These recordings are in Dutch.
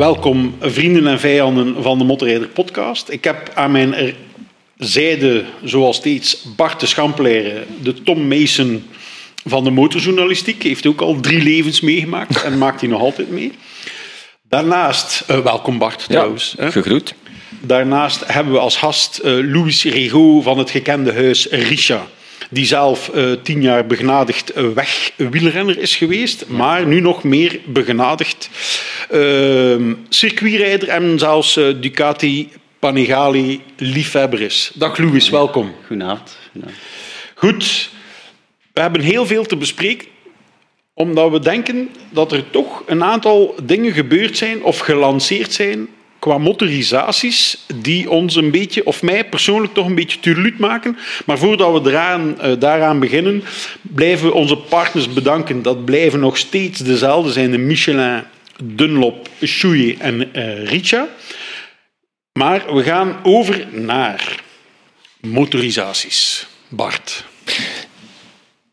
Welkom vrienden en vijanden van de Motorrijder podcast. Ik heb aan mijn zijde, zoals steeds, Bart de Schampelaire, de Tom Mason van de motorjournalistiek. Heeft ook al drie levens meegemaakt en maakt hij nog altijd mee. Daarnaast, uh, welkom Bart trouwens. Ja, gegroet. Daarnaast hebben we als gast uh, Louis Rigaud van het gekende huis Richa die zelf uh, tien jaar begenadigd wegwielrenner is geweest, maar nu nog meer begenadigd uh, circuitrijder en zelfs uh, Ducati Panigale liefhebber is. Dag Louis, welkom. Goedenavond. Goed, we hebben heel veel te bespreken omdat we denken dat er toch een aantal dingen gebeurd zijn of gelanceerd zijn qua motorisaties die ons een beetje, of mij persoonlijk toch een beetje turluut maken. Maar voordat we eraan, uh, daaraan beginnen, blijven we onze partners bedanken. Dat blijven nog steeds dezelfde zijn, de Michelin, Dunlop, Chouye en uh. Maar we gaan over naar motorisaties. Bart.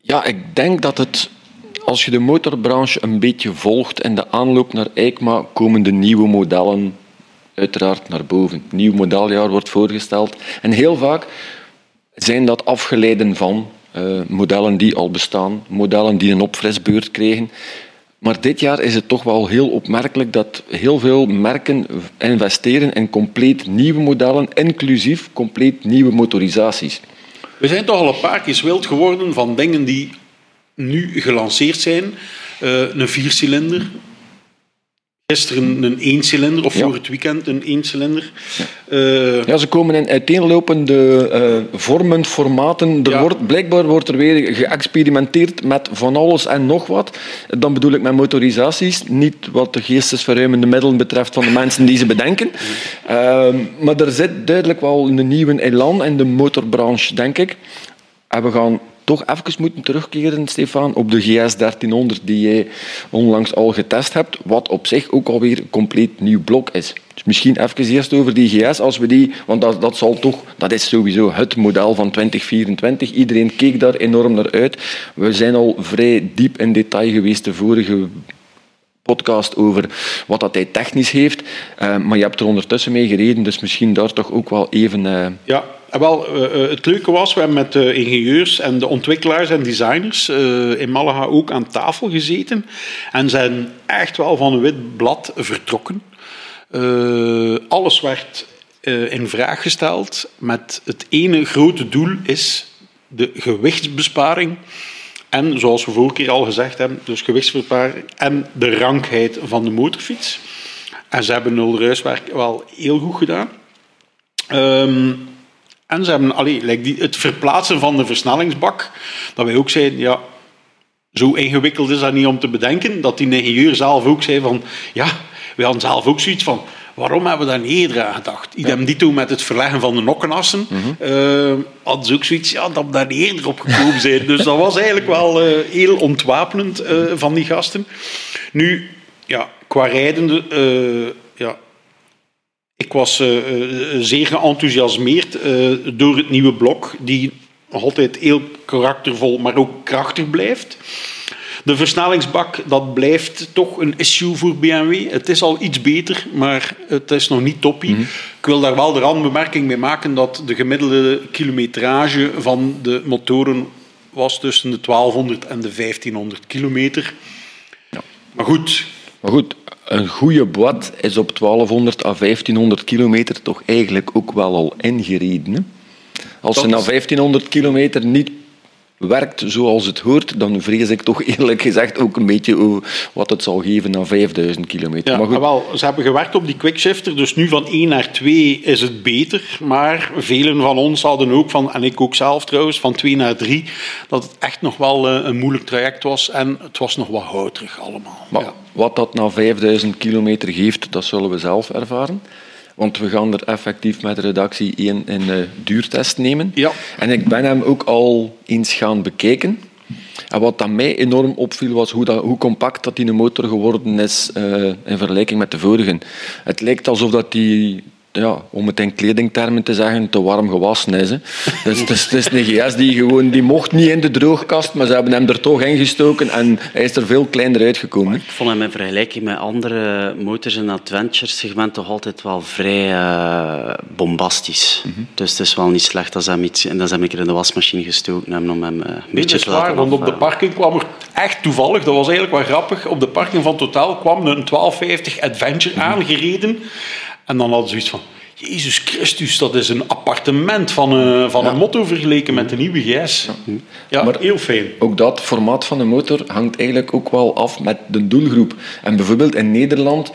Ja, ik denk dat het als je de motorbranche een beetje volgt en de aanloop naar EICMA komen de nieuwe modellen uiteraard naar boven. Nieuw modeljaar wordt voorgesteld. En heel vaak zijn dat afgeleiden van uh, modellen die al bestaan, modellen die een opfrisbeurt kregen. Maar dit jaar is het toch wel heel opmerkelijk dat heel veel merken investeren in compleet nieuwe modellen, inclusief compleet nieuwe motorisaties. We zijn toch al een paar keer wild geworden van dingen die nu gelanceerd zijn. Uh, een viercilinder, Gisteren een eencilinder, of voor het weekend een eencilinder. Ja. Uh, ja, ze komen in uiteenlopende uh, vormen, formaten. Er ja. wordt, blijkbaar wordt er weer geëxperimenteerd met van alles en nog wat. Dan bedoel ik met motorisaties, niet wat de geestesverruimende middelen betreft van de mensen die ze bedenken. Uh, maar er zit duidelijk wel een nieuwe elan in de motorbranche, denk ik. En we gaan toch even moeten terugkeren, Stefan, op de GS 1300 die jij onlangs al getest hebt, wat op zich ook alweer een compleet nieuw blok is. Dus misschien even eerst over die GS, als we die, want dat, dat zal toch, dat is sowieso het model van 2024. Iedereen keek daar enorm naar uit. We zijn al vrij diep in detail geweest de vorige podcast over wat dat hij technisch heeft. Uh, maar je hebt er ondertussen mee gereden, dus misschien daar toch ook wel even... Uh... Ja, wel, uh, het leuke was, we hebben met de ingenieurs en de ontwikkelaars en designers in Malaga ook aan tafel gezeten en zijn echt wel van een wit blad vertrokken. alles werd in vraag gesteld met het ene grote doel is de gewichtsbesparing en zoals we vorige keer al gezegd hebben, dus gewichtsverparing en de rankheid van de motorfiets. En ze hebben nul ruiswerk wel heel goed gedaan. Um, en ze hebben allee, like die, het verplaatsen van de versnellingsbak, dat wij ook zeiden, ja, zo ingewikkeld is dat niet om te bedenken, dat die ingenieur zelf ook zei van, ja, we hadden zelf ook zoiets van, Waarom hebben we daar niet eerder aan gedacht? Idem dito met het verleggen van de nokkenassen. Mm -hmm. uh, hadden ze ook zoiets ja, dat we daar niet eerder op gekomen zijn. dus dat was eigenlijk wel uh, heel ontwapenend uh, van die gasten. Nu, ja, qua rijdende... ik was zeer geenthousiasmeerd door het nieuwe blok, die nog altijd heel karaktervol, maar ook krachtig blijft. De versnellingsbak, dat blijft toch een issue voor BMW. Het is al iets beter, maar het is nog niet toppie. Mm -hmm. Ik wil daar wel de randbemerking mee maken dat de gemiddelde kilometrage van de motoren was tussen de 1200 en de 1500 kilometer. Ja. Maar goed. Maar goed, een goede boîte is op 1200 à 1500 kilometer toch eigenlijk ook wel al ingereden. Hè? Als ze na 1500 kilometer niet werkt zoals het hoort, dan vrees ik toch eerlijk gezegd ook een beetje wat het zal geven na 5000 kilometer. Ja, maar goed. Wel, ze hebben gewerkt op die quickshifter, dus nu van 1 naar 2 is het beter. Maar velen van ons hadden ook van, en ik ook zelf trouwens, van 2 naar 3, dat het echt nog wel eh, een moeilijk traject was en het was nog wat houterig allemaal. Maar ja. wat dat na 5000 kilometer geeft, dat zullen we zelf ervaren. Want we gaan er effectief met de redactie één een uh, duurtest nemen. Ja. En ik ben hem ook al eens gaan bekijken. En wat dat mij enorm opviel was hoe, dat, hoe compact dat die motor geworden is uh, in vergelijking met de vorige. Het lijkt alsof dat die ja, om het in kledingtermen te zeggen, te warm gewassen is. Hè. Dus het is, het is een GS die gewoon, die mocht niet in de droogkast, maar ze hebben hem er toch ingestoken en hij is er veel kleiner uitgekomen. Ik vond hem in vergelijking met andere motors in het adventure segment toch altijd wel vrij uh, bombastisch. Mm -hmm. Dus het is wel niet slecht dat ze hem, iets, en dat ze hem een keer in de wasmachine gestoken hebben om hem uh, een beetje te laten Want op de parking kwam er echt toevallig, dat was eigenlijk wel grappig, op de parking van Totaal kwam een 1250 Adventure mm -hmm. En dan hadden ze zoiets van... Jezus Christus, dat is een appartement van, een, van ja. een motto vergeleken met de nieuwe GS. Ja, ja maar heel fijn. Ook dat formaat van de motor hangt eigenlijk ook wel af met de doelgroep. En bijvoorbeeld in Nederland,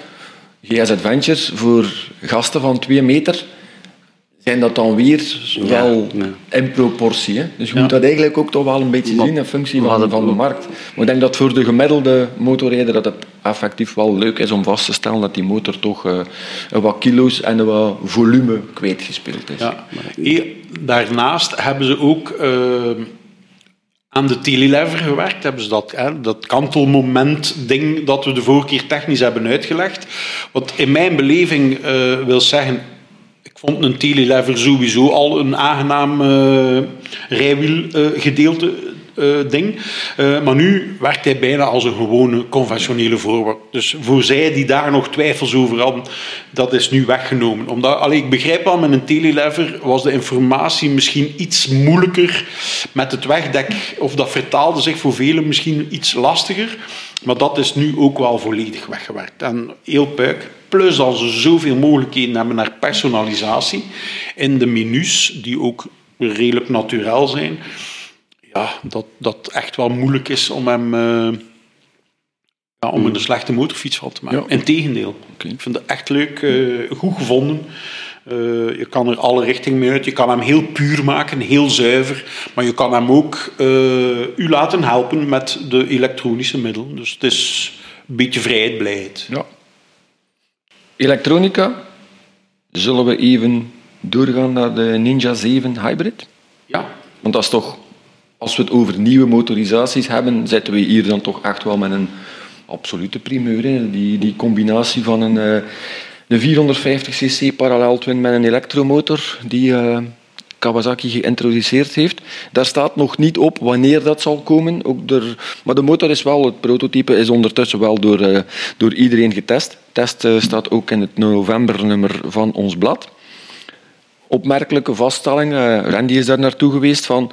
GS Adventures voor gasten van 2 meter zijn dat dan weer wel ja, in proportie. Hè? Dus je moet dat eigenlijk ook toch wel een beetje zien in functie van, van de markt. Maar ik denk dat voor de gemiddelde motorrijder dat het effectief wel leuk is om vast te stellen dat die motor toch uh, wat kilo's en wat volume kwijtgespeeld is. Ja. Daarnaast hebben ze ook uh, aan de telelever gewerkt. Hebben ze dat, hè, dat kantelmoment ding dat we de vorige keer technisch hebben uitgelegd. Wat in mijn beleving uh, wil zeggen vond een telelever sowieso al een aangenaam uh, rijwielgedeelte. Uh, ding. Uh, maar nu werkt hij bijna als een gewone conventionele voorwerp. Dus voor zij die daar nog twijfels over hadden, dat is nu weggenomen. Omdat, ik begrijp wel, met een telelever was de informatie misschien iets moeilijker met het wegdek, of dat vertaalde zich voor velen misschien iets lastiger. Maar dat is nu ook wel volledig weggewerkt. En heel puik. Plus dat ze zoveel mogelijkheden hebben naar personalisatie in de menus, die ook redelijk natuurlijk zijn. Ja, dat dat echt wel moeilijk is om hem... Uh, ja, om een slechte motorfiets van te maken. Ja. Integendeel. Okay. Ik vind het echt leuk, uh, goed gevonden. Uh, je kan er alle richtingen mee uit. Je kan hem heel puur maken, heel zuiver. Maar je kan hem ook u laten helpen met de elektronische middelen. Dus het is een beetje vrijheid, blijheid. Ja. Elektronica. Zullen we even doorgaan naar de Ninja 7 Hybrid? Ja. Want dat is toch, als we het over nieuwe motorisaties hebben, zitten we hier dan toch echt wel met een absolute primeur. Hè? Die, die combinatie van een, uh, een 450cc parallel twin met een elektromotor, die uh, Kawasaki geïntroduceerd heeft. Daar staat nog niet op wanneer dat zal komen. Ook maar de motor is wel, het prototype is ondertussen wel door, uh, door iedereen getest. Test staat ook in het novembernummer van ons blad. Opmerkelijke vaststelling, Randy is daar naartoe geweest van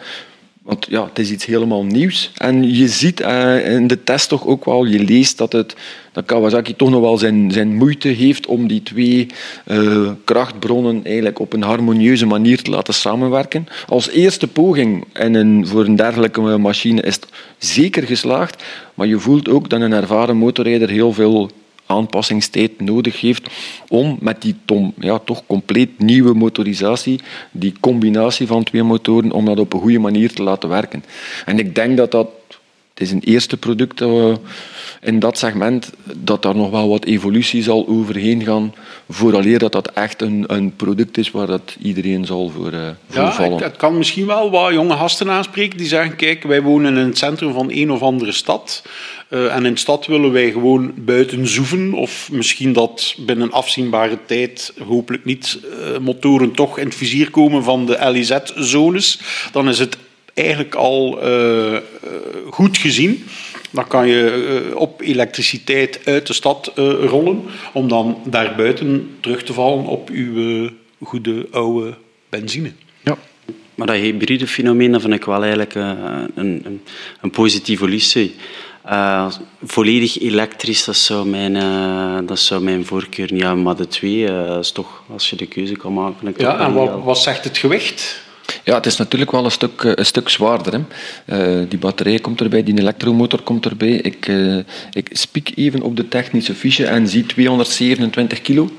want ja, het is iets helemaal nieuws. En je ziet uh, in de test toch ook wel, je leest dat, het, dat Kawasaki toch nog wel zijn, zijn moeite heeft om die twee uh, krachtbronnen eigenlijk op een harmonieuze manier te laten samenwerken. Als eerste poging in een, voor een dergelijke machine is het zeker geslaagd, maar je voelt ook dat een ervaren motorrijder heel veel aanpassingstijd nodig heeft om met die tom, ja, toch compleet nieuwe motorisatie, die combinatie van twee motoren, om dat op een goede manier te laten werken. En ik denk dat dat, het is een eerste product uh, in dat segment, dat daar nog wel wat evolutie zal overheen gaan, vooraleer dat dat echt een, een product is waar dat iedereen zal voor, uh, voor ja, vallen. Het kan misschien wel wat jonge gasten aanspreken die zeggen, kijk, wij wonen in het centrum van een of andere stad. Uh, en in de stad willen wij gewoon buiten zoeven, of misschien dat binnen afzienbare tijd, hopelijk niet, uh, motoren toch in het vizier komen van de LIZ-zones. Dan is het eigenlijk al uh, goed gezien. Dan kan je op elektriciteit uit de stad rollen, om dan daarbuiten terug te vallen op uw goede oude benzine. Ja. Maar dat hybride fenomeen dat vind ik wel eigenlijk een, een, een positieve evolutie. Uh, volledig elektrisch, dat zou mijn, uh, dat zou mijn voorkeur niet hebben. Maar de twee uh, is toch, als je de keuze kan maken... Ja, en wat, wat zegt het gewicht? Ja, het is natuurlijk wel een stuk, een stuk zwaarder. Hè. die batterij komt erbij, die elektromotor komt erbij. Ik, ik spiek even op de technische fiche en zie 227 kilo.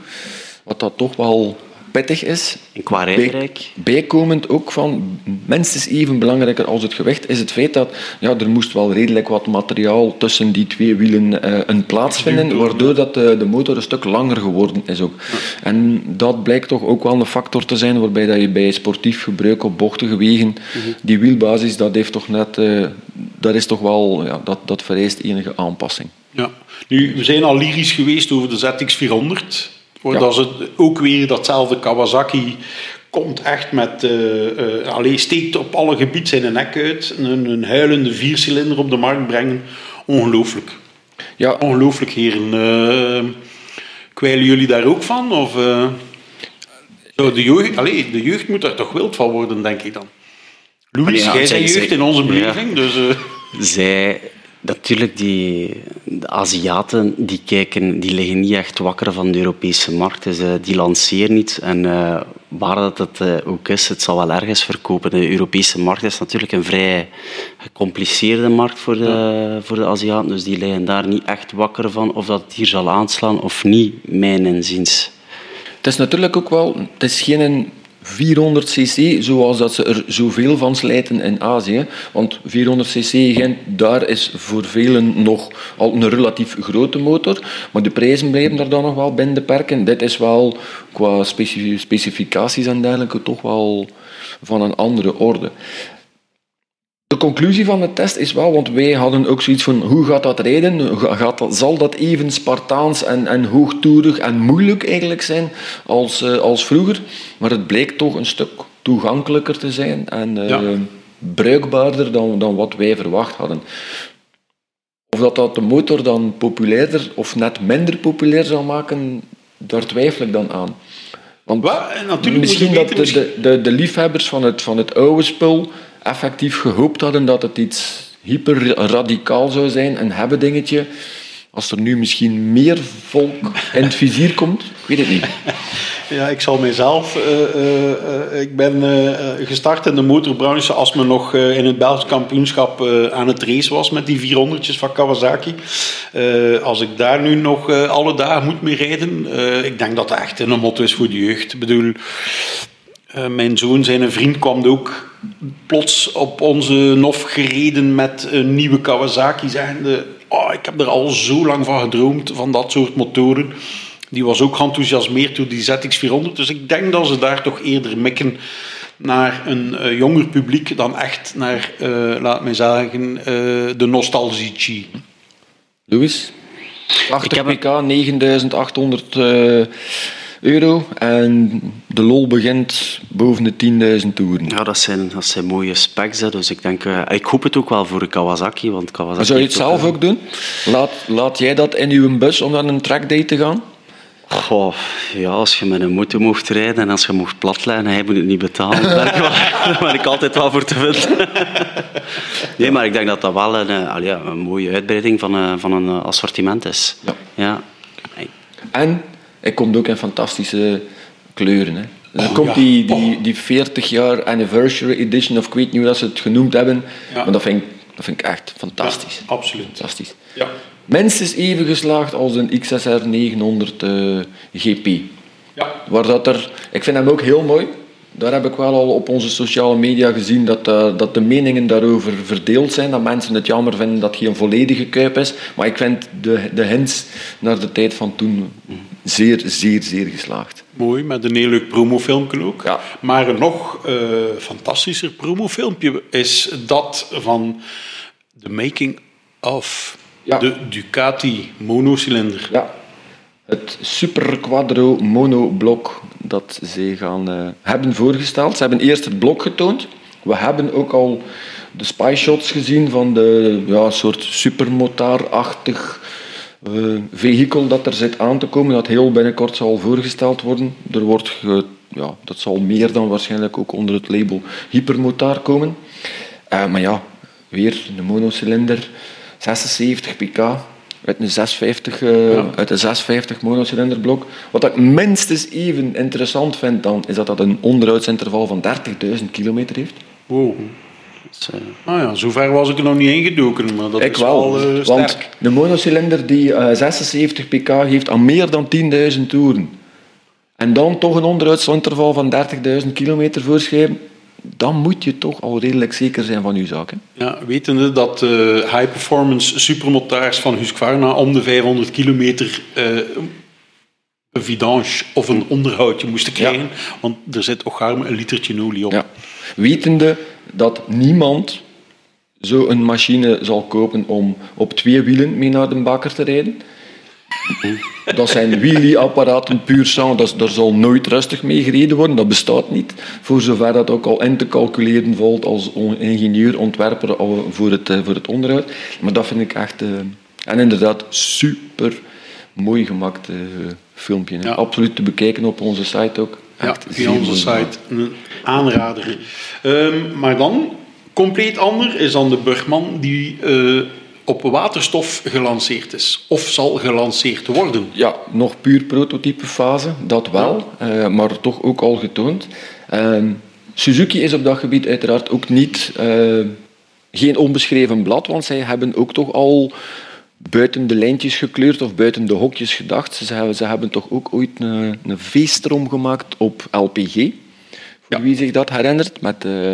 Wat dat toch wel pittig is. En qua rijrijk? bijkomend ook van, minstens even belangrijker als het gewicht, is het feit dat ja, er moest wel redelijk wat materiaal tussen die twee wielen uh, een plaats vinden, waardoor dat de, de, motor een stuk langer geworden is ook. En dat blijkt toch ook wel een factor te zijn waarbij dat je bij sportief gebruik op bochtige wegen, mhm. die wielbasis, dat heeft toch net, uh, dat is toch wel, ja, dat, dat vereist enige aanpassing. Ja. Nu, we zijn al lyrisch geweest over de ZX400 Dat is ook weer datzelfde Kawasaki komt echt met, uh, steekt op alle gebieden zijn nek uit. Een, een huilende viercilinder op de markt brengen. Ongelooflijk. Ja. Ongelooflijk, heren. Uh, kwijlen jullie daar ook van? Of, de, jeugd, allee, de jeugd moet daar toch wild van worden, denk ik dan. Louis, jij bent jeugd in onze beleving, dus... Zij Natuurlijk, die, de Aziaten die kijken, die liggen niet echt wakker van de Europese markt. Dus, uh, die lanceren niet. En uh, waar dat het uh, ook is, het zal wel ergens verkopen. De Europese markt is natuurlijk een vrij gecompliceerde markt voor de, voor de Aziaten. Dus die liggen daar niet echt wakker van of dat het hier zal aanslaan of niet, mijn inziens. Het is natuurlijk ook wel... Het is geen 400 cc, zoals dat ze er zoveel van slijten in Azië. Want 400 cc, daar is voor velen nog al een relatief grote motor. Maar de prijzen blijven daar dan nog wel binnen de perken. Dit is wel qua specificaties en dergelijke toch wel van een andere orde. De conclusie van de test is wel, want wij hadden ook zoiets van hoe gaat dat rijden? Gaat dat, zal dat even Spartaans en, en hoogtoerig en moeilijk eigenlijk zijn als, uh, als vroeger? Maar het bleek toch een stuk toegankelijker te zijn en uh, bruikbaarder dan, dan wat wij verwacht hadden. Of dat, dat de motor dan populairder of net minder populair zal maken, daar twijfel ik dan aan. Want natuurlijk misschien dat de, de, de, liefhebbers van het, van het oude spul effectief gehoopt hadden dat het iets hyper radicaal zou zijn, een hebben dingetje. Als er nu misschien meer volk in het vizier komt, ik weet het niet. Ja, ik zal mijzelf. Uh, uh, ik ben gestart in de motorbranche als men nog in het Belgisch kampioenschap aan het race was met die 400'tjes van Kawasaki. als ik daar nu nog alle dagen moet mee rijden, ik denk dat dat echt een motto is voor de jeugd. Bedoel, mijn zoon, zijn vriend, kwam ook plots op onze NOF gereden met een nieuwe Kawasaki, zeggende: oh, ik heb er al zo lang van gedroomd, van dat soort motoren. Die was ook geenthousiasmeerd door die ZX400. Dus ik denk dat ze daar toch eerder mikken naar een uh, jonger publiek dan echt naar, uh, laat mij zeggen, uh, de nostalgie. Louis? 80 pk, 9800 euro. En de lol begint boven de 10.000 toeren. Ja, dat zijn, dat zijn mooie specs. Hè. Dus ik, denk, uh, ik hoop het ook wel voor Kawasaki. Want Kawasaki zou je het zelf ook, doen? Laat, laat jij dat in uw bus om naar een trackday te gaan? Goh, ja, als je met een motor mocht rijden en als je mocht platlijnen, hij moet het niet betalen. Daar ben ik altijd wel voor te vinden. nee, maar ik denk dat dat wel een, ja, een mooie uitbreiding van, uh, van een assortiment is. Ja. ja. En hij komt ook in fantastische kleuren. Hè. Dan oh, komt die, die, die 40 jaar anniversary edition, of ik weet niet hoe dat ze het genoemd hebben. Maar dat vind, ik, dat vind ik echt fantastisch. absoluut. Fantastisch. Ja. Minstens even geslaagd als een XSR 900 uh, GP. Ja. Waar dat er, ik vind hem ook heel mooi. Daar heb ik wel al op onze sociale media gezien dat, uh, dat de meningen daarover verdeeld zijn. Dat mensen het jammer vinden dat het geen volledige kuip is. Maar ik vind de, de hints naar de tijd van toen zeer, zeer, zeer geslaagd. Mooi, met een heel leuk promofilmpje ook. Ja. Maar een nog uh, fantastischer promofilmpje is dat van The Making of de Ducati monocilinder. Ja, het Super Quadro monoblok dat ze gaan uh, hebben voorgesteld. Ze hebben eerst het blok getoond. We hebben ook al de spy shots gezien van de ja, soort supermotaarachtig uh, vehikel dat er zit aan te komen, dat heel binnenkort zal voorgesteld worden. Er wordt ja, dat zal meer dan waarschijnlijk ook onder het label hypermotaar komen. Uh, maar ja, weer de monocilinder, 76 pk, uit een 650, uh, ja. uit een 650 monocilinderblok. Wat ik minstens even interessant vind dan, is dat dat een onderhoudsinterval van 30.000 kilometer heeft. Wow. Dus, uh... Ah ja, zover was ik er nog niet ingedoken, maar dat ik is wel, wel uh, Want de monocilinder die 76 pk heeft aan meer dan 10.000 toeren. En dan toch een onderhoudsinterval van 30.000 kilometer voorschrijven, dan moet je toch al redelijk zeker zijn van je zaak. Hè? Ja, wetende dat de high-performance supermotaars van Husqvarna om de 500 kilometer een vidange of een onderhoudje moesten krijgen, want er zit ook garme een litertje olie op. Ja. Wetende dat niemand zo een machine zal kopen om op twee wielen mee naar de bakker te rijden. Dat zijn wheelie-apparaten puur sang. Dat, daar zal nooit rustig mee gereden worden. Dat bestaat niet. Voor zover dat ook al in te calculeren valt als ingenieur, ontwerper voor het, voor het onderhoud. Maar dat vind ik echt... en inderdaad, super mooi gemaakt filmpje. Ja. Absoluut te bekijken op onze site ook. Ja, via onze site. Een aanrader. Um, maar dan, compleet ander, is dan de Burgman die uh, op waterstof gelanceerd is. Of zal gelanceerd worden. Ja, nog puur prototype fase, dat wel. Uh, maar toch ook al getoond. Uh, Suzuki is op dat gebied uiteraard ook niet... Uh, geen onbeschreven blad, want zij hebben ook toch al buiten de lijntjes gekleurd of buiten de hokjes gedacht. Ze hebben, ze hebben toch ook ooit een, een feestroom gemaakt op LPG. Voor ja. wie zich dat herinnert, met, uh,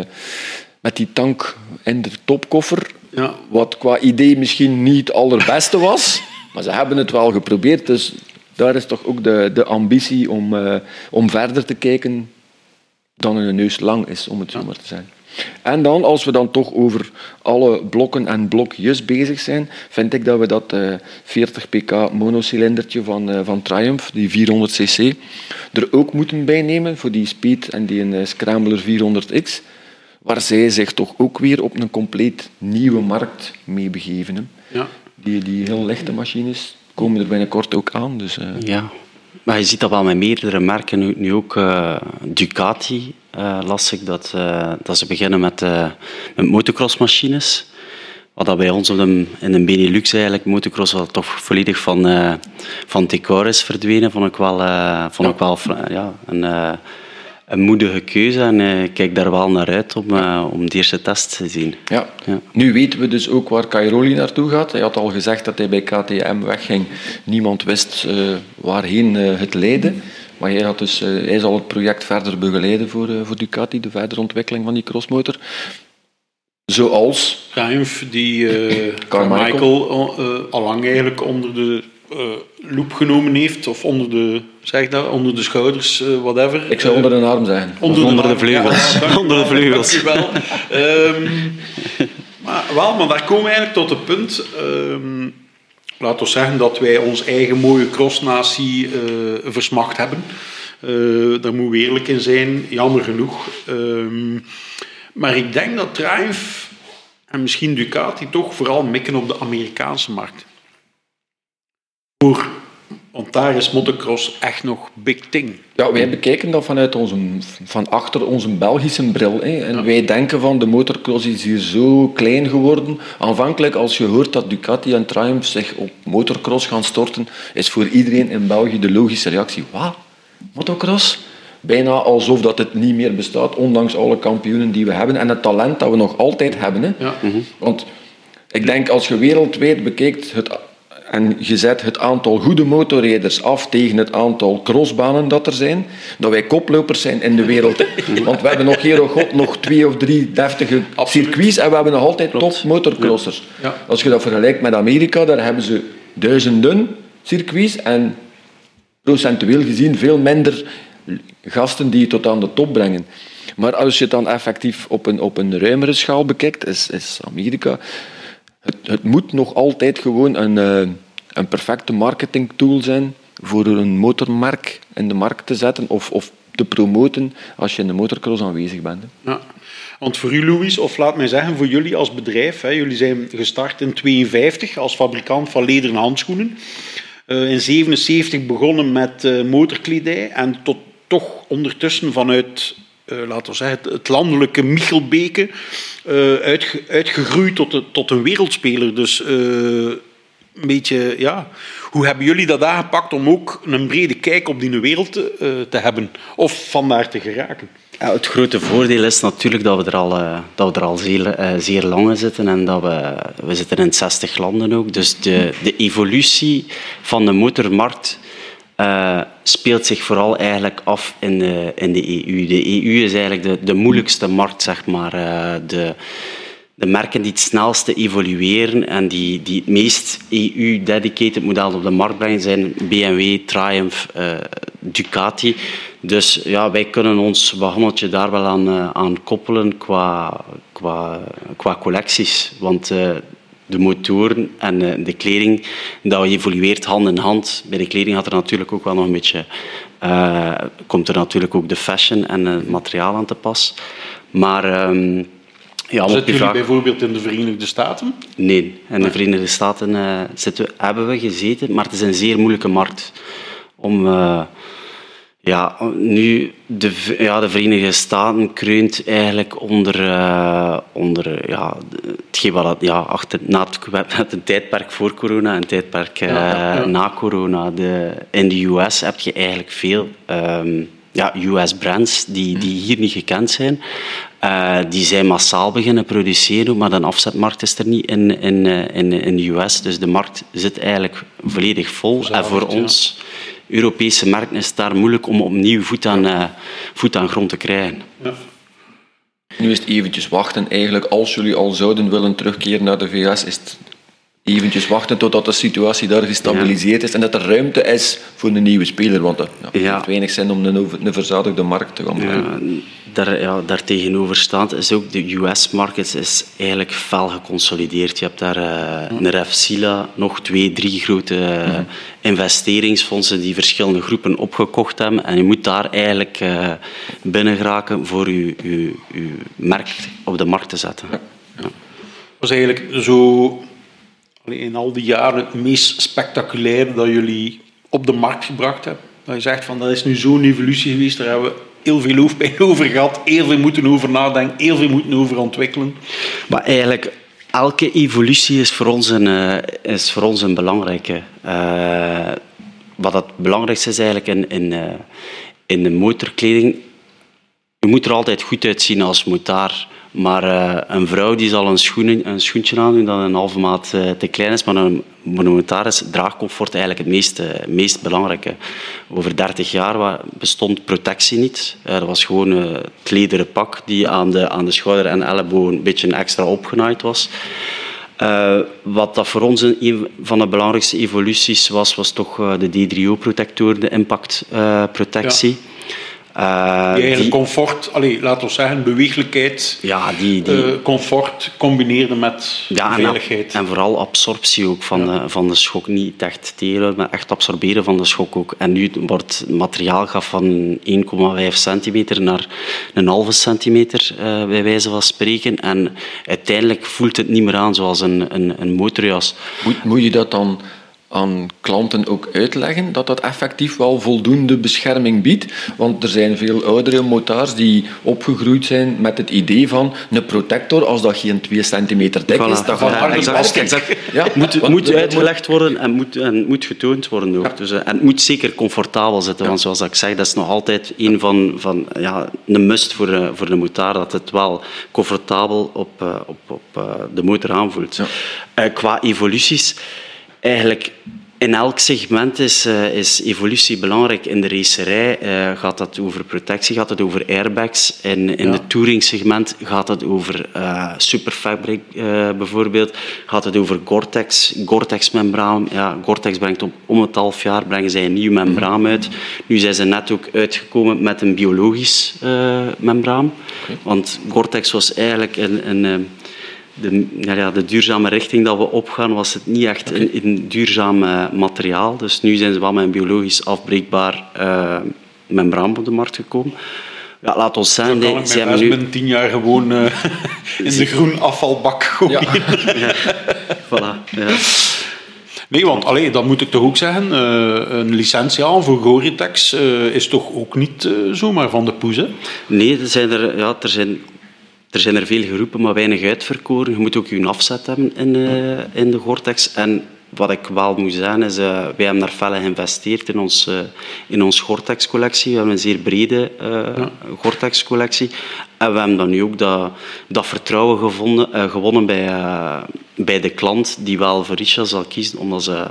met die tank in de topkoffer. Ja. Wat qua idee misschien niet het allerbeste was, maar ze hebben het wel geprobeerd. Dus daar is toch ook de, de ambitie om, uh, om verder te kijken dan een neus lang is, om het zo maar te zeggen. En dan, als we dan toch over alle blokken en blokjes bezig zijn, vind ik dat we dat uh, 40 pk monocylindertje van, uh, van Triumph, die 400cc, er ook moeten bijnemen voor die Speed en die uh, Scrambler 400X, waar zij zich toch ook weer op een compleet nieuwe markt mee begeven. Ja. Die, die heel lichte machines komen er binnenkort ook aan. Dus, uh... Ja, maar je ziet dat wel met meerdere merken, nu, nu ook Ducati uh, las ik dat, uh, dat ze beginnen met, met motocrossmachines. Wat dat bij ons in de Benelux eigenlijk, motocross wat toch volledig van, van decor is verdwenen, vond ik wel, vond ik wel ja, een, een moedige keuze. En ik kijk daar wel naar uit om, om de eerste test te zien. Ja. ja. Nu weten we dus ook waar Cairoli naartoe gaat. Hij had al gezegd dat hij bij KTM wegging. Niemand wist waarheen het leidde. Maar hij, had dus, uh, hij zal het project verder begeleiden voor, uh, voor Ducati, de verdere ontwikkeling van die crossmotor. Zoals... Triumph, die uh, Carmichael allang eigenlijk onder de loep genomen heeft, of onder de, zeg dat, onder de schouders, whatever. Ik zou onder de arm zijn. Onder, de, onder de, vleugels. Ja, onder de vleugels. wel. um, maar, wel, maar daar komen we eigenlijk tot het punt... Um, laten we zeggen dat wij ons eigen mooie crossnatie uh, versmacht hebben. Uh, daar moeten we eerlijk in zijn, jammer genoeg. Uh, maar ik denk dat Triumph en misschien Ducati toch vooral mikken op de Amerikaanse markt. Voor want daar is motocross echt nog big thing. Ja, wij bekijken dat vanuit onze, van achter onze Belgische bril. Hè. En wij denken van de motocross is hier zo klein geworden. Aanvankelijk, als je hoort dat Ducati en Triumph zich op motocross gaan storten, is voor iedereen in België de logische reactie: wat? Motocross? Bijna alsof dat het niet meer bestaat, ondanks alle kampioenen die we hebben en het talent dat we nog altijd hebben. Hè. Ja. Want ik denk, als je wereldwijd bekijkt, het en je zet het aantal goede motorrijders af tegen het aantal crossbanen dat er zijn, dat wij koplopers zijn in de wereld. Want we hebben nog hier God nog twee of drie deftige circuits en we hebben nog altijd top motorcrossers. Ja. Als je dat vergelijkt met Amerika, daar hebben ze duizenden circuits en procentueel gezien veel minder gasten die je tot aan de top brengen. Maar als je het dan effectief op een, op een ruimere schaal bekijkt, is, is Amerika het, moet nog altijd gewoon een, uh, een perfecte marketingtool zijn voor een motormerk in de markt te zetten of, of te promoten als je in de motocross aanwezig bent. Ja. Want voor u, Louis, of laat mij zeggen, voor jullie als bedrijf, hè, jullie zijn gestart in 1952 als fabrikant van lederen handschoenen. Uh, in 1977 begonnen met uh, motorkledij en tot toch ondertussen vanuit laten we zeggen, het landelijke Michelbeke uh, uitge, uitgegroeid tot, de, tot een wereldspeler. Dus uh, een beetje, ja. Hoe hebben jullie dat aangepakt om ook een brede kijk op die wereld te, te hebben? Of vandaar te geraken? Ja, het grote voordeel is natuurlijk dat we er al, dat we er al zeer, zeer lang in zitten en dat we, we zitten in 60 landen ook. Dus de, de evolutie van de motormarkt uh, speelt zich vooral eigenlijk af in de, in de EU. De EU is eigenlijk de, de moeilijkste markt, zeg maar. Uh, de, de merken die het snelste evolueren en die, die het meest EU-dedicated model op de markt brengen zijn BMW, Triumph, uh, Ducati. Dus ja, wij kunnen ons wagonnetje daar wel aan, aan koppelen qua, qua, qua collecties. Want de motoren en de kleding, dat evolueert hand in hand. Bij de kleding had er natuurlijk ook wel nog een beetje... Uh, komt er natuurlijk ook de fashion en het materiaal aan te pas. Maar... Um, ja, Zitten jullie bijvoorbeeld in de Verenigde Staten? Nee, in de Verenigde Staten uh, zitten, hebben we gezeten, maar het is een zeer moeilijke markt om... Uh, ja, nu, de, ja, de Verenigde Staten kreunt eigenlijk onder, uh, onder ja, hetgeen wat ja, achter, na het, met een tijdperk voor corona en tijdperk uh, ja, ja, na corona. De, in de US heb je eigenlijk veel um, ja, US-brands die, die hier niet gekend zijn. Uh, die zijn massaal beginnen produceren, maar de afzetmarkt is er niet in, in, in, in de US. Dus de markt zit eigenlijk volledig vol. en voor ons Europese markt is het daar moeilijk om opnieuw voet aan, uh, voet aan grond te krijgen. Ja. Nu is het eventjes wachten. Eigenlijk, als jullie al zouden willen terugkeren naar de VS, is het eventjes wachten totdat de situatie daar gestabiliseerd is en dat er ruimte is voor een nieuwe speler. Want het ja, ja. weinig zin om een, een verzadigde markt te gaan brengen daar, ja, daar tegenover staat, is ook de US-market is eigenlijk fel geconsolideerd. Je hebt daar uh, een Refsila, nog twee, drie grote uh, investeringsfondsen die verschillende groepen opgekocht hebben. En je moet daar eigenlijk uh, binnen geraken voor je, je, je merk op de markt te zetten. Ja. Ja. was eigenlijk zo in al die jaren het meest spectaculaire dat jullie op de markt gebracht hebben? Dat je zegt van dat is nu zo'n evolutie geweest, daar hebben we heel veel over gehad, heel veel moeten over nadenken, heel veel moeten over ontwikkelen. Maar eigenlijk, elke evolutie is voor ons een, uh, is voor ons een belangrijke. Uh, wat het belangrijkste is eigenlijk in, in, uh, in de motorkleding, je moet er altijd goed uitzien als motaar. Maar uh, een vrouw die zal een, schoen, een schoentje aandoen dat een halve maat uh, te klein is, maar een monumentaar is draagcomfort eigenlijk het meest, uh, meest belangrijke. Over 30 jaar bestond protectie niet. dat was gewoon het lederen pak die aan de, aan de schouder en elleboog een beetje extra opgenaaid was. wat dat voor ons een van de belangrijkste evoluties was, was toch de D3O-protector, de impactprotectie. Uh, die eigenlijk comfort, allez, laten we zeggen, beweeglijkheid, ja, die, die, uh, comfort combineerde met ja, veiligheid. En, en, vooral absorptie ook van, ja. de, van de schok. Niet echt telen, maar echt absorberen van de schok ook. En nu wordt het materiaal gaf van 1,5 centimeter naar een halve centimeter, uh, bij wijze van spreken. En uiteindelijk voelt het niet meer aan zoals een, een, een motorjas. Moet, moet je dat dan aan klanten ook uitleggen dat dat effectief wel voldoende bescherming biedt. Want er zijn veel oudere motards die opgegroeid zijn met het idee van een protector, als dat geen 2 centimeter dik is, dat gaat ja, exact, exact. Ja, moet, moet uitgelegd worden en moet, en moet getoond worden ook. Dus, eh, en het moet zeker comfortabel zitten, want zoals ik zeg, dat is nog altijd een van, van ja, een must voor, uh, voor de motard, dat het wel comfortabel op, uh, op, op de motor aanvoelt. qua evoluties eigenlijk in elk segment is, uh, is, evolutie belangrijk. In de racerij uh, gaat dat over protectie, gaat het over airbags. In, in ja. het touring-segment gaat het over uh, superfabric bijvoorbeeld. Gaat het over Gore-Tex, Gore-Tex-membraan. Ja, Gore-Tex brengt op, om het half jaar brengen zij een nieuw membraan uit. Nu zijn ze net ook uitgekomen met een biologisch membraan. Okay. Want Gore-Tex was eigenlijk een, een de, ja, de duurzame richting dat we opgaan, was het niet echt okay. een, een, duurzaam uh, materiaal. Dus nu zijn ze wel met een biologisch afbreekbaar uh, membraan op de markt gekomen. Ja, laat ons zijn. Dan kan ze hebben nu binnen tien jaar gewoon uh, in de groen afvalbak gooien. Ja. ja. voilà. Ja. Nee, want allee, dat moet ik toch ook zeggen. Een licentie aan voor Goritex is toch ook niet zomaar van de poes, hè? Nee, er zijn er, ja, er zijn er zijn er veel geroepen, maar weinig uitverkoren. Je moet ook je afzet hebben in, uh, in de Gore-Tex. En wat ik wel moet zeggen is, uh, wij hebben daar fel geïnvesteerd in ons, uh, in ons Gore-Tex-collectie. We hebben een zeer brede ja. Gore-Tex-collectie. En we hebben dan nu ook dat, dat vertrouwen gevonden, gewonnen bij, bij de klant, die wel voor Richard zal kiezen, omdat ze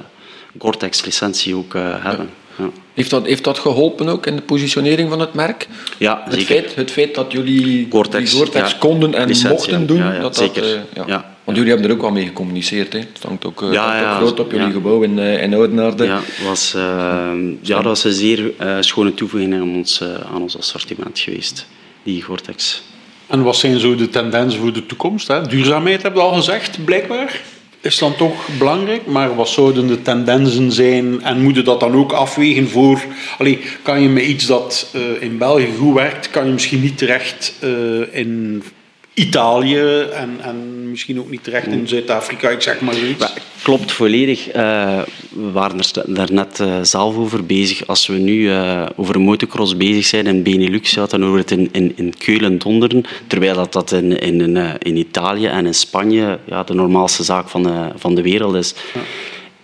Gore-Tex-licentie ook hebben. Ja. Heeft, dat, heeft dat geholpen ook in de positionering van het merk? Ja, het Feit, het feit dat jullie Gore-Tex, Gore ja. konden en Licentie, mochten doen, ja, dat zeker. Dat, uh, ja. Want jullie hebben er ook wel mee gecommuniceerd. Hè? Het hangt ook, ook groot op jullie gebouw in, uh, in Oudenaarde. Ja, was, ja, dat was een zeer schone toevoeging aan ons, aan ons assortiment geweest, die Gore-Tex. En wat zijn zo de tendensen voor de toekomst? Hè? Duurzaamheid heb je al gezegd, blijkbaar. Is dan toch belangrijk, maar wat zouden de tendensen zijn? En moet je dat dan ook afwegen voor... Allee, kan je met iets dat uh, in België goed werkt, kan je misschien niet terecht uh, in Italië en, en misschien ook niet terecht in Zuid-Afrika, ik zeg maar iets. klopt volledig. Uh, we waren er daarnet uh, zelf over bezig. Als we nu uh, over motocross bezig zijn in Benelux, ja, dan horen het in, in, in Keulen donderen. Terwijl dat, dat in, in, in Italië en in Spanje ja, de normaalste zaak van de, van de wereld is. Ja.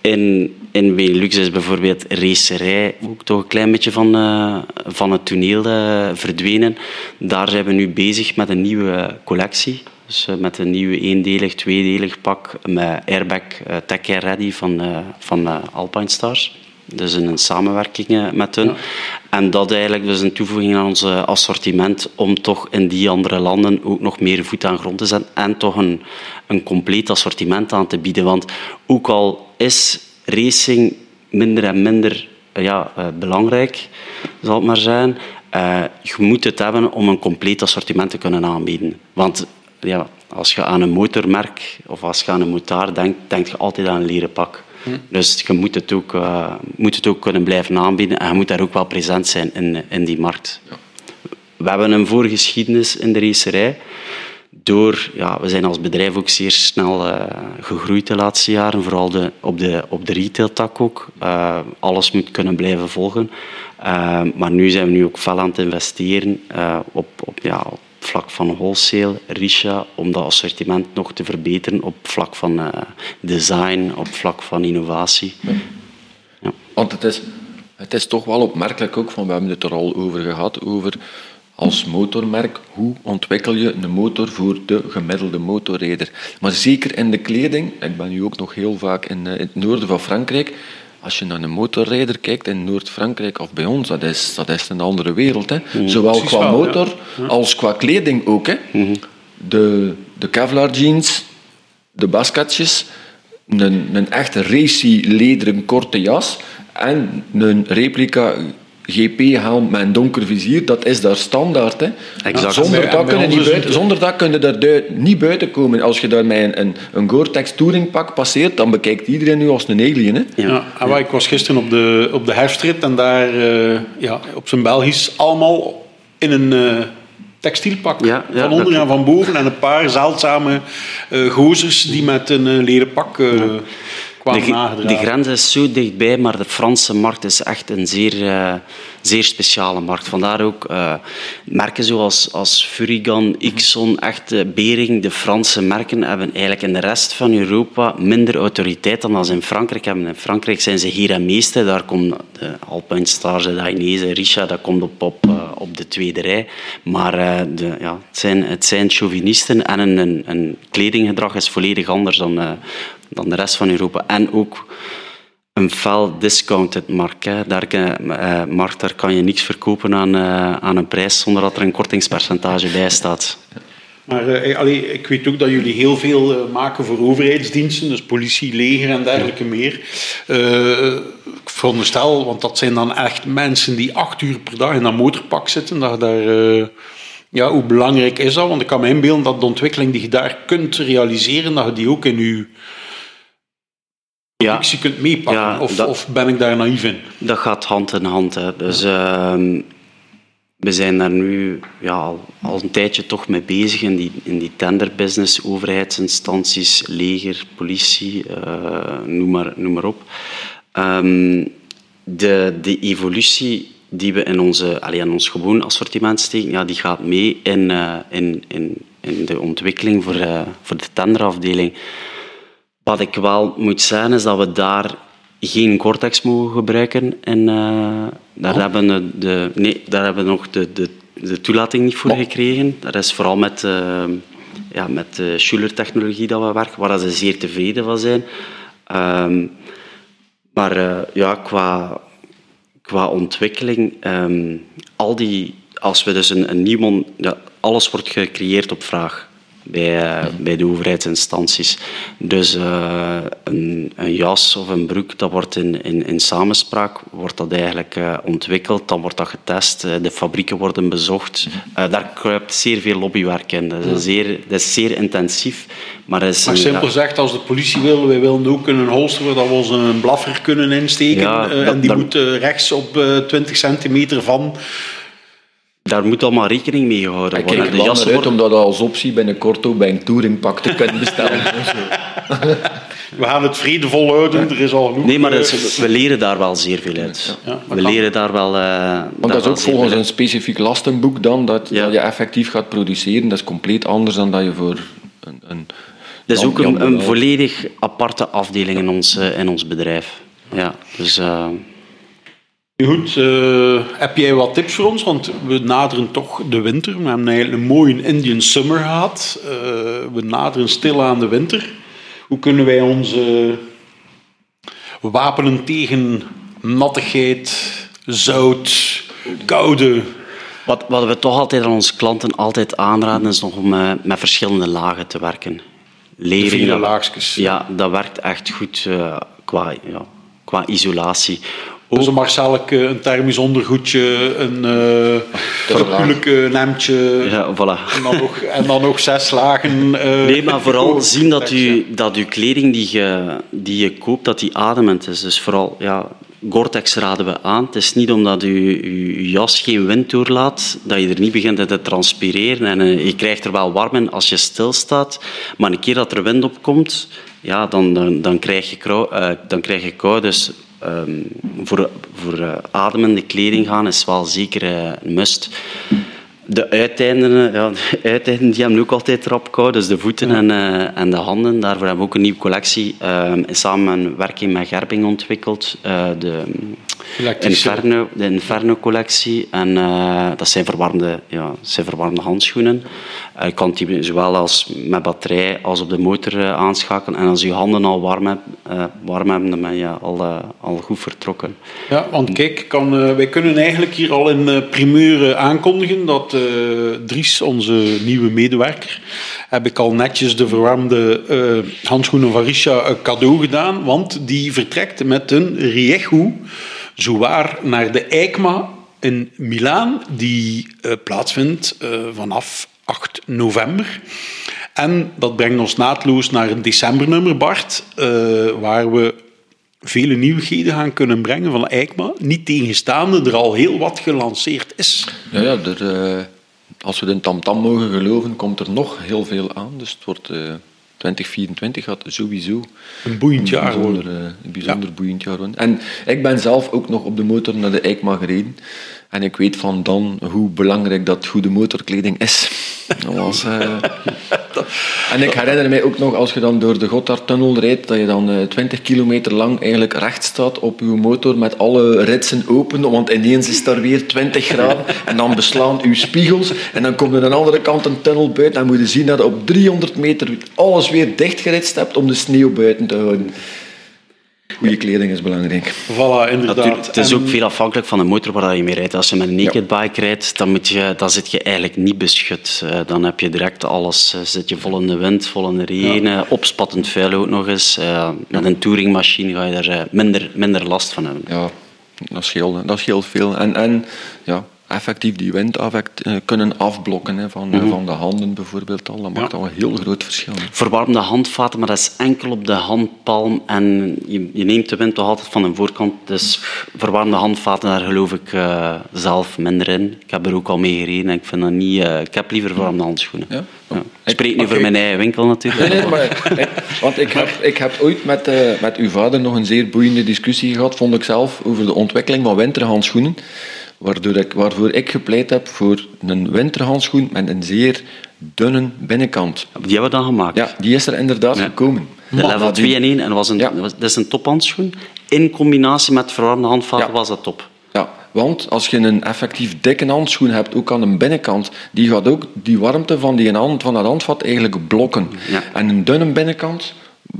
In, in Benelux is bijvoorbeeld racerij ook toch een klein beetje van, uh, van het toneel uh, verdwenen. Daar zijn we nu bezig met een nieuwe collectie. Dus uh, met een nieuwe eendelig, tweedelig pak met airbag Tech Ready van, van Alpine Stars. Dus een samenwerking met hun. Ja. En dat eigenlijk dus een toevoeging aan ons assortiment om toch in die andere landen ook nog meer voet aan grond te zetten en toch een, een compleet assortiment aan te bieden. Want ook al is racing minder en minder ja, uh, belangrijk, zal het maar zijn. Uh, je moet het hebben om een compleet assortiment te kunnen aanbieden. Want ja, als je aan een motormerk of als je aan een motor denkt, denk je altijd aan een leren pak. Hm. Dus je moet het, ook, uh, moet het ook kunnen blijven aanbieden en je moet daar ook wel present zijn in, in die markt. Ja. We hebben een voorgeschiedenis in de racerij door, ja, we zijn als bedrijf ook zeer snel uh, gegroeid de laatste jaren, vooral de, op, de, op de retailtak ook. Uh, alles moet kunnen blijven volgen. Maar nu zijn we nu ook fel aan het investeren op, op, ja, op vlak van wholesale, Risha, om dat assortiment nog te verbeteren op vlak van design, op vlak van innovatie. Ja. Want het is, het is toch wel opmerkelijk ook, van, we hebben het er al over gehad, over als motormerk, hoe ontwikkel je een motor voor de gemiddelde motorrijder. Maar zeker in de kleding, ik ben nu ook nog heel vaak in, eh, in het noorden van Frankrijk, als je naar een motorrijder kijkt in Noord-Frankrijk of bij ons, dat is, dat is een andere wereld. Hè. Mm. Zowel qua motor als qua kleding ook. Hè. Mm-hmm. De, de Kevlar jeans, de basketjes, een, een echte racy lederen korte jas en een replica GP-helm met een donker vizier, dat is daar standaard. Hè. Exact. Zonder, dat kunnen niet buiten, zonder dat kun je daar niet buiten komen. Als je daar met een, een, een Gore-Tex touringpak passeert, dan bekijkt iedereen nu als een alien. Hè. Ja, ja ik was gisteren op de, op de herfstrit en daar uh, ja, op zijn Belgisch allemaal in een... Uh, textielpak. Ja, ja, van onder en van boven. En een paar zeldzame uh, gozers die met een uh, leren pak uh, de, de, grens is zo dichtbij, maar de Franse markt is echt een zeer, uh, zeer speciale markt. Vandaar ook uh, merken zoals als Furigan, Ixon, echt uh, Bering, de Franse merken hebben eigenlijk in de rest van Europa minder autoriteit dan als in Frankrijk hebben. In Frankrijk zijn ze hier en meeste. Daar komt de Alpine Stars, de Dainese, Richard, dat komt op, op, op de tweede rij. Maar de, ja, het, zijn, het zijn chauvinisten en een, een, een kledinggedrag is volledig anders dan dan de rest van Europa. En ook een fel discounted markt. Daar, uh, markt, daar kan je niks verkopen aan, uh, aan een prijs zonder dat er een kortingspercentage bij staat. Maar uh, ik weet ook dat jullie heel veel maken voor overheidsdiensten, dus politie, leger en dergelijke meer. ik veronderstel, want dat zijn dan echt mensen die acht uur per dag in dat motorpak zitten, dat daar... ja, hoe belangrijk is dat? Want ik kan me inbeelden dat de ontwikkeling die je daar kunt realiseren, dat je die ook in je productie kunt meepakken? of, of, ben ik daar naïef in? Dat gaat hand in hand. Hè. Dus uh, we zijn daar nu ja, al, al, een tijdje toch mee bezig in die, in die tenderbusiness, overheidsinstanties, leger, politie, uh, noem, maar, noem maar op. Um, de, de evolutie die we in, onze, allee, in ons gewoon assortiment steken, ja, die gaat mee in, uh, in, in, in de ontwikkeling voor, uh, voor de tenderafdeling. Wat ik wel moet zeggen is dat we daar geen Cortex mogen gebruiken. En uh, daar, oh. hebben we de, nee, daar hebben we nog de, de, de toelating niet voor oh. gekregen. Dat is vooral met, uh, ja, met de Schuller-technologie dat we werken, waar ze zeer tevreden van zijn. Um, maar uh, ja, qua, qua ontwikkeling, um, al die, als we dus een, een nieuw... Ja, alles wordt gecreëerd op vraag. Bij, eh, bij de overheidsinstanties. Dus uh, een, een, jas of een broek, dat wordt in, in, in samenspraak wordt dat eigenlijk uh, ontwikkeld, dan wordt dat getest, de fabrieken worden bezocht. daar kruipt zeer veel lobbywerk in. Dat is, zeer, dat is zeer intensief. Maar, is maar simpel gezegd, als de politie wil, wij willen ook een holster waar we onze blaffer kunnen insteken. Ja, en die moet rechts op 20 centimeter van daar moet allemaal rekening mee gehouden worden. Ik kijk de jas uit om dat als optie binnenkort ook bij een touringpak te kunnen bestellen. we gaan het vredevol houden, er is al genoeg. Nee, maar we leren daar wel zeer veel uit. Ja, we leren daar wel... Uh, Want dat is ook volgens een specifiek lastenboek dan, dat, dat, je effectief gaat produceren. Dat is compleet anders dan dat je voor een... een dat is ook een, een, volledig aparte afdeling in ons, uh, in ons bedrijf. Ja, dus... Uh, Goed, uh, heb jij wat tips voor ons? Want we naderen toch de winter. We hebben eigenlijk een mooie Indian summer gehad. Uh, we naderen stil aan de winter. Hoe kunnen wij onze wapenen tegen nattigheid, zout, koude... Wat, wat we toch altijd aan onze klanten altijd aanraden, is nog om uh, met verschillende lagen te werken. Lering, laagjes. Ja, dat werkt echt goed qua, ja, qua isolatie. Dus een Marcelk, een thermisch ondergoedje, een uh. Ja, voilà. En dan nog, en dan nog zes lagen. Uh, nee, maar vooral zien dat, u, dat uw kleding die je, die je koopt, dat die ademend is. Dus vooral, ja, Gore-Tex raden we aan. Het is niet omdat je, je jas geen wind doorlaat, dat je er niet begint te transpireren. En uh, je krijgt er wel warm in als je stilstaat. Maar een keer dat er wind opkomt, ja, dan, dan, dan, krijg, je kou, uh, dan krijg je kou. Dus um, voor, voor uh, ademende kleding gaan is wel zeker uh, een must. De uiteinden, ja, de uiteinden die hebben ook altijd rap kou, dus de voeten en, uh, en de handen. Daarvoor hebben we ook een nieuwe collectie uh, samen een werking met Gerbing ontwikkeld. De, Inferno, de Inferno-collectie. En dat zijn verwarmde, ja, zijn verwarmde handschoenen. Je kan die zowel als met batterij als op de motor aanschakelen. En als je handen al warm, hebt, warm hebben, dan ben je al, al goed vertrokken. Ja, want kijk, kan, wij kunnen eigenlijk hier al in primeur aankondigen dat Dries, onze nieuwe medewerker, heb ik al netjes de verwarmde handschoenen van Risha cadeau gedaan, want die vertrekt met een Riechu zowaar naar de EICMA in Milaan, die uh, plaatsvindt vanaf 8 november. En dat brengt ons naadloos naar een decembernummer, Bart, waar we vele nieuwigheden gaan kunnen brengen van EICMA. Niet tegenstaande er al heel wat gelanceerd is. Ja, ja er, als we de tamtam mogen geloven, komt er nog heel veel aan. Dus het wordt... Uh, 2024 gaat sowieso een boeiend jaar worden. Uh, een bijzonder ja. boeiend jaar worden. En ik ben zelf ook nog op de motor naar de EICMA gereden. En ik weet van dan hoe belangrijk dat goede motorkleding is. Uh... en ik herinner mij ook nog, als je dan door de Gotthardtunnel rijdt, dat je dan uh, 20 kilometer lang eigenlijk recht staat op je motor met alle ritsen open, want ineens is daar weer 20 graden en dan beslaan je spiegels en dan komt er aan de andere kant een tunnel buiten en moet je zien dat je op 300 meter alles weer dichtgeritst hebt om de sneeuw buiten te houden. Goede kleding is belangrijk. Voilà, inderdaad. het is ook veel afhankelijk van de motor waar je mee rijdt. Als je met een naked bike rijdt, dan, moet je, dan zit je eigenlijk niet beschut. Eh, dan heb je direct alles. Eh, zit je vol in de wind, vol in de regen, ja. opspattend vuil ook nog eens. Eh, met een touringmachine ga je daar minder, minder last van hebben. Ja, dat scheelt, dat scheelt veel. En, en ja, effectief die wind eh, kunnen afblokken hè, van, mm van de handen bijvoorbeeld al. Dat maakt al een heel groot verschil. Verwarmde handvaten, maar dat is enkel op de handpalm en je, je neemt de wind toch altijd van de voorkant. Dus verwarmde handvaten, daar geloof ik uh, zelf minder in. Ik heb er ook al mee gereden en ik vind dat niet... Uh, ik heb liever verwarmde handschoenen. Ja? Ja. Ik spreek nu voor mijn eigen winkel natuurlijk. Nee, nee, maar, want ik heb, ik heb ooit met, met uw vader nog een zeer boeiende discussie gehad, vond ik zelf, over de ontwikkeling van winterhandschoenen waardoor ik, waarvoor ik gepleit heb voor een winterhandschoen met een zeer dunne binnenkant. Die hebben we dan gemaakt? Ja, die is er inderdaad gekomen. De level 2 en 1, en was een, ja. dat is een tophandschoen. In combinatie met verwarmde handvaten was dat top. Ja, want als je een effectief dikke handschoen hebt, ook aan de binnenkant, die gaat ook die warmte van, die hand, van dat handvat eigenlijk blokken. Ja. En een dunne binnenkant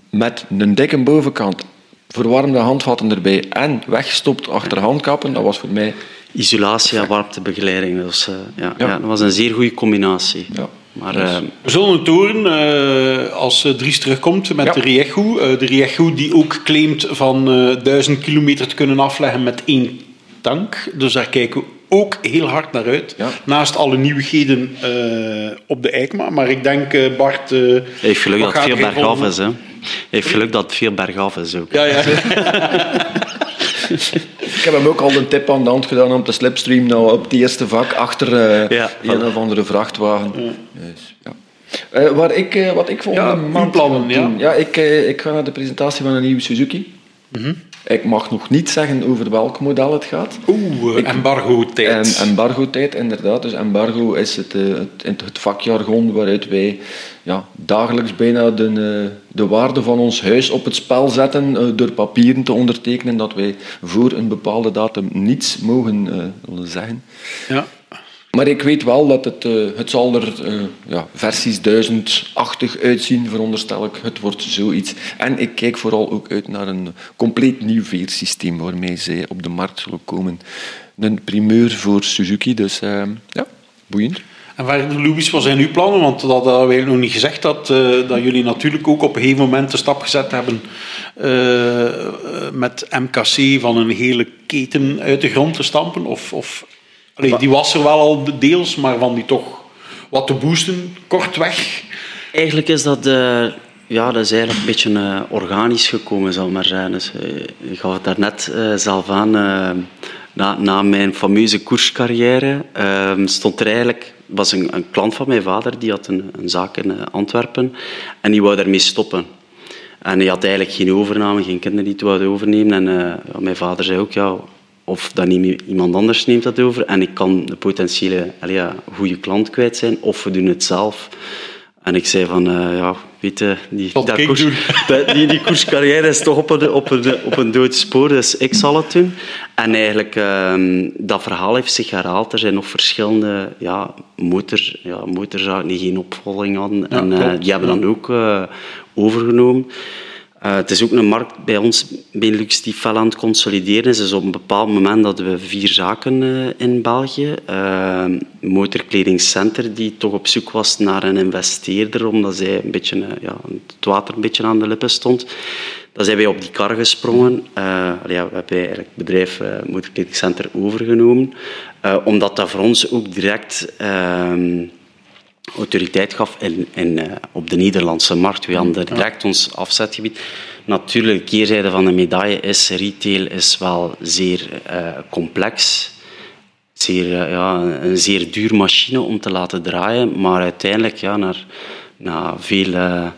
met een dikke bovenkant, verwarmde handvatten erbij en weggestopt achter handkappen, dat was voor mij isolatie en warmtebegeleiding. Dus, uh, ja, ja. ja, dat was een zeer goede combinatie. Ja. Maar, We zullen het horen als Dries terugkomt met de Riechu. de Riechu die ook claimt van duizend kilometer te kunnen afleggen met één tank. Dus daar kijken we ook heel hard naar uit. Naast alle nieuwigheden op de EICMA. Maar ik denk, Bart... heeft geluk dat het veel bergaf is, hè? heeft geluk dat het veel bergaf is ook. Ja, ja. Ik heb hem ook al een tip aan de hand gedaan om te slipstream nou op het eerste vak achter uh, ja, een of andere vrachtwagen. Ja. Dus, ja. Uh, waar ik, uh, wat ik volgende ja, maand plannen, ja. ja ik, ik ga naar de presentatie van een nieuwe Suzuki. Mm -hmm. Ik mag nog niet zeggen over welk model het gaat. Oeh, embargo-tijd. En, embargo-tijd, inderdaad. Dus embargo is het, het, het vakjargon waaruit wij ja, dagelijks bijna de, eh, de waarde van ons huis op het spel zetten eh, door papieren te ondertekenen dat wij voor een bepaalde datum niets mogen uh, zeggen. Ja. Maar ik weet wel dat het, het zal er ja, versies 1080 uitzien, veronderstel ik. Het wordt zoiets. En ik kijk vooral ook uit naar een compleet nieuw veersysteem waarmee zij op de markt zullen komen. Een primeur voor Suzuki, dus ja, boeiend. En waar, Louis, wat zijn uw plannen? Want dat hebben we nog niet gezegd, dat, dat jullie natuurlijk ook op een gegeven moment de stap gezet hebben met MKC van een hele keten uit de grond te stampen. Of, of allee, die was er wel al deels, maar van die toch wat te boosten, kortweg. Eigenlijk is dat... Uh ja, dat is eigenlijk een beetje uh, organisch gekomen, zal maar zijn. Dus, uh, ik gaf het daarnet uh, zelf aan. na, na mijn fameuze koerscarrière ehm, stond er eigenlijk was een, een, klant van mijn vader, die had een, een zaak in eh, Antwerpen en die wou daarmee stoppen. En hij had eigenlijk geen overname, geen kinderen die het wouden overnemen. En mijn vader zei ook, ja, of dat iemand anders neemt dat over en ik kan de potentiële allee, ja, goede klant kwijt zijn, of we doen het zelf. En ik zei van, uh, ja, weet je, die, dat koers, die, die koerscarrière is toch op een, op een, op een dood spoor, dus ik zal het doen. En eigenlijk, um, dat verhaal heeft zich herhaald. Er zijn nog verschillende ja, motor, ja, motorzaken die geen opvolging hadden. en uh, die hebben dan ook uh, overgenomen. Uh, het is ook een markt bij ons, Benelux, die fel aan het consolideren is. Dus op een bepaald moment hadden we vier zaken uh, in België. Uh, Motorkledingcenter, die toch op zoek was naar een investeerder, omdat zij een beetje, ja, het water een beetje aan de lippen stond. Dan zijn wij op die kar gesprongen. ja, we hebben eigenlijk het bedrijf Motorkledingcenter overgenomen, omdat dat voor ons ook direct ehm, autoriteit gaf in, in, uh, op de Nederlandse markt. We hadden direct ons afzetgebied. Natuurlijk, de keerzijde van de medaille is, retail is wel zeer uh, complex. Zeer, uh, ja, een zeer duur machine om te laten draaien, maar uiteindelijk, ja, naar, na veel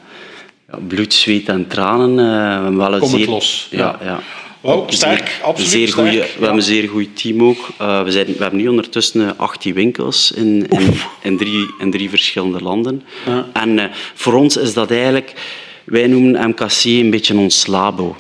bloed, zweet en tranen, wel een zeer... los. ja. ja. Wow, sterk, absoluut zeer sterk. Goeie, we hebben een zeer goed team ook. Uh, we, zijn, we hebben nu ondertussen 18 winkels in, in, in, drie, in drie verschillende landen. Ja. En uh, voor ons is dat eigenlijk... Wij noemen MKC een beetje ons labo.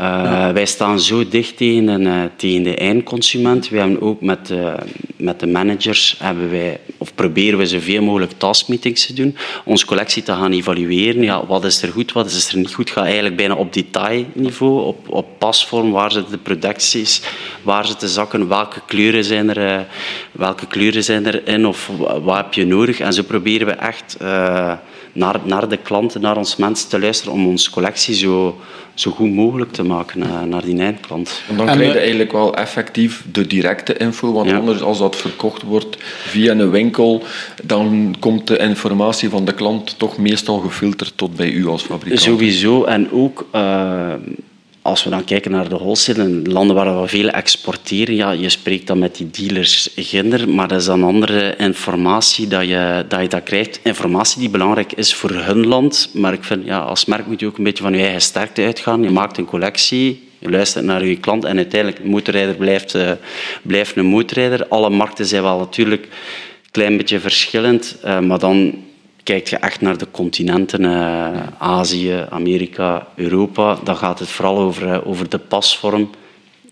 Uh, ja. Wij staan zo dicht tegen, uh, tegen de eindconsument. We hebben ook met, uh, met de managers hebben wij, of proberen we zoveel mogelijk taskmeetings te doen. Onze collectie te gaan evalueren. Ja, wat is er goed, wat is er niet goed? Gaat eigenlijk bijna op detailniveau, op, op pasvorm. Waar zitten de producties? Waar zitten zakken? Welke kleuren zijn er, welke kleuren zijn er in? Of wat heb je nodig? En zo proberen we echt naar, naar de klanten, naar ons mensen te luisteren om onze collectie zo zo goed mogelijk te maken uh, naar die eindklant. En dan krijg je eh, eigenlijk wel effectief de directe info, want anders als dat verkocht wordt via een winkel, dan komt de informatie van de klant toch meestal gefilterd tot bij u als fabrikant. Sowieso, en ook... Uh, als we dan kijken naar de wholesale, landen waar we veel exporteren, ja, je spreekt dan met die dealers ginder, maar dat is dan andere informatie dat je, dat je dat krijgt. Informatie die belangrijk is voor hun land, maar ik vind, ja, als merk moet je ook een beetje van je eigen sterkte uitgaan. Je maakt een collectie, je luistert naar je klant en uiteindelijk, een motorrijder blijft, uh, blijft een motorrijder. Alle markten zijn wel natuurlijk een klein beetje verschillend, uh, maar dan Kijk je echt naar de continenten, uh, Azië, Amerika, Europa, dan gaat het vooral over, uh, over de pasvorm.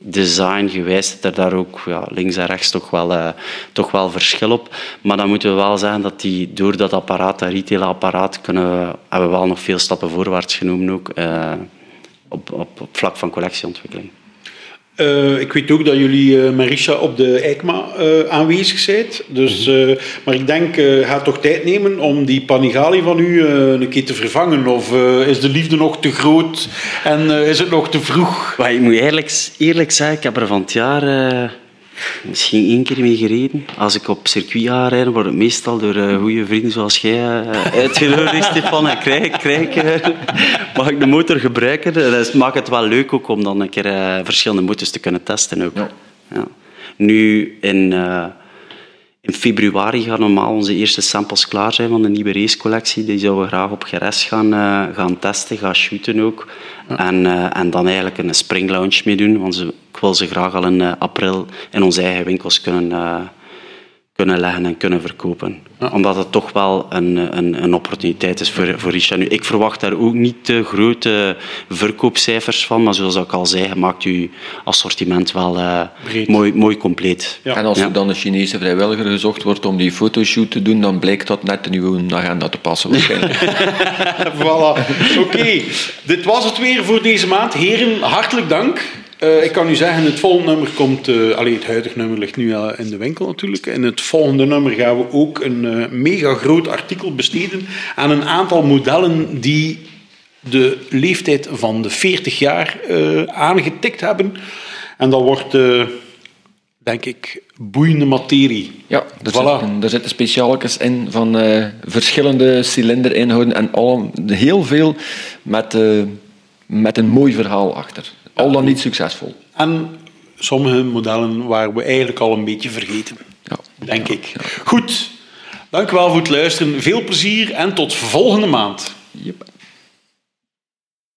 Design gewijs er daar ook ja, links en rechts toch wel, uh, toch wel verschil op. Maar dan moeten we wel zeggen dat die, door dat apparaat, dat retailapparaat, kunnen we, hebben we wel nog veel stappen voorwaarts genomen ook, op, op, op vlak van collectieontwikkeling. Uh, ik weet ook dat jullie uh, Marisha op de EICMA uh, aanwezig zijn. Dus, mm maar ik denk, ga toch tijd nemen om die Panigali van u een keer te vervangen? Of is de liefde nog te groot en is het nog te vroeg? Maar ik moet eerlijk, eerlijk zeggen, ik heb er van het jaar Misschien één keer mee gereden. Als ik op circuit ga rijden, wordt het meestal door uh, goede vrienden zoals jij uh, uitgenodigd, Stefan. En krijg, krijg, uh, mag ik de motor gebruiken? Dat maakt het wel leuk ook om dan een keer verschillende motors te kunnen testen. Ook. Ja. Ja. Nu, in, in februari gaan normaal onze eerste samples klaar zijn van de nieuwe racecollectie. Die zouden we graag op GRS gaan, gaan testen, gaan shooten ook. En, en dan eigenlijk een spring launch mee doen. Want ze ik wil ze graag al in uh, april in onze eigen winkels kunnen, kunnen leggen en kunnen verkopen. Omdat het toch wel een, een, een opportuniteit is voor, voor Risha. Nu, ik verwacht daar ook niet te grote verkoopcijfers van, maar zoals ik al zei, maakt uw assortiment wel uh, mooi, mooi compleet. Ja. En als er dan een Chinese vrijwilliger gezocht wordt om die fotoshoot te doen, dan blijkt dat net in uw agenda te passen waarschijnlijk. voilà. Oké, dit was het weer voor deze maand. Heren, hartelijk dank. Uh, ik kan u zeggen, het volgende nummer komt... Uh, allee, het huidige nummer ligt nu al in de winkel natuurlijk. In het volgende nummer gaan we ook een uh, mega groot artikel besteden aan een aantal modellen die de leeftijd van de 40 jaar aangetikt hebben. En dat wordt, denk ik, boeiende materie. Ja, er, voilà. zitten, er zitten speciaaltjes in van verschillende cilinderinhouden en al, heel veel met, met een mooi verhaal achter al dan niet succesvol. En sommige modellen waren we eigenlijk al een beetje vergeten. Ja. Denk ik. Goed, dank u wel voor het luisteren. Veel plezier en tot volgende maand. Yep.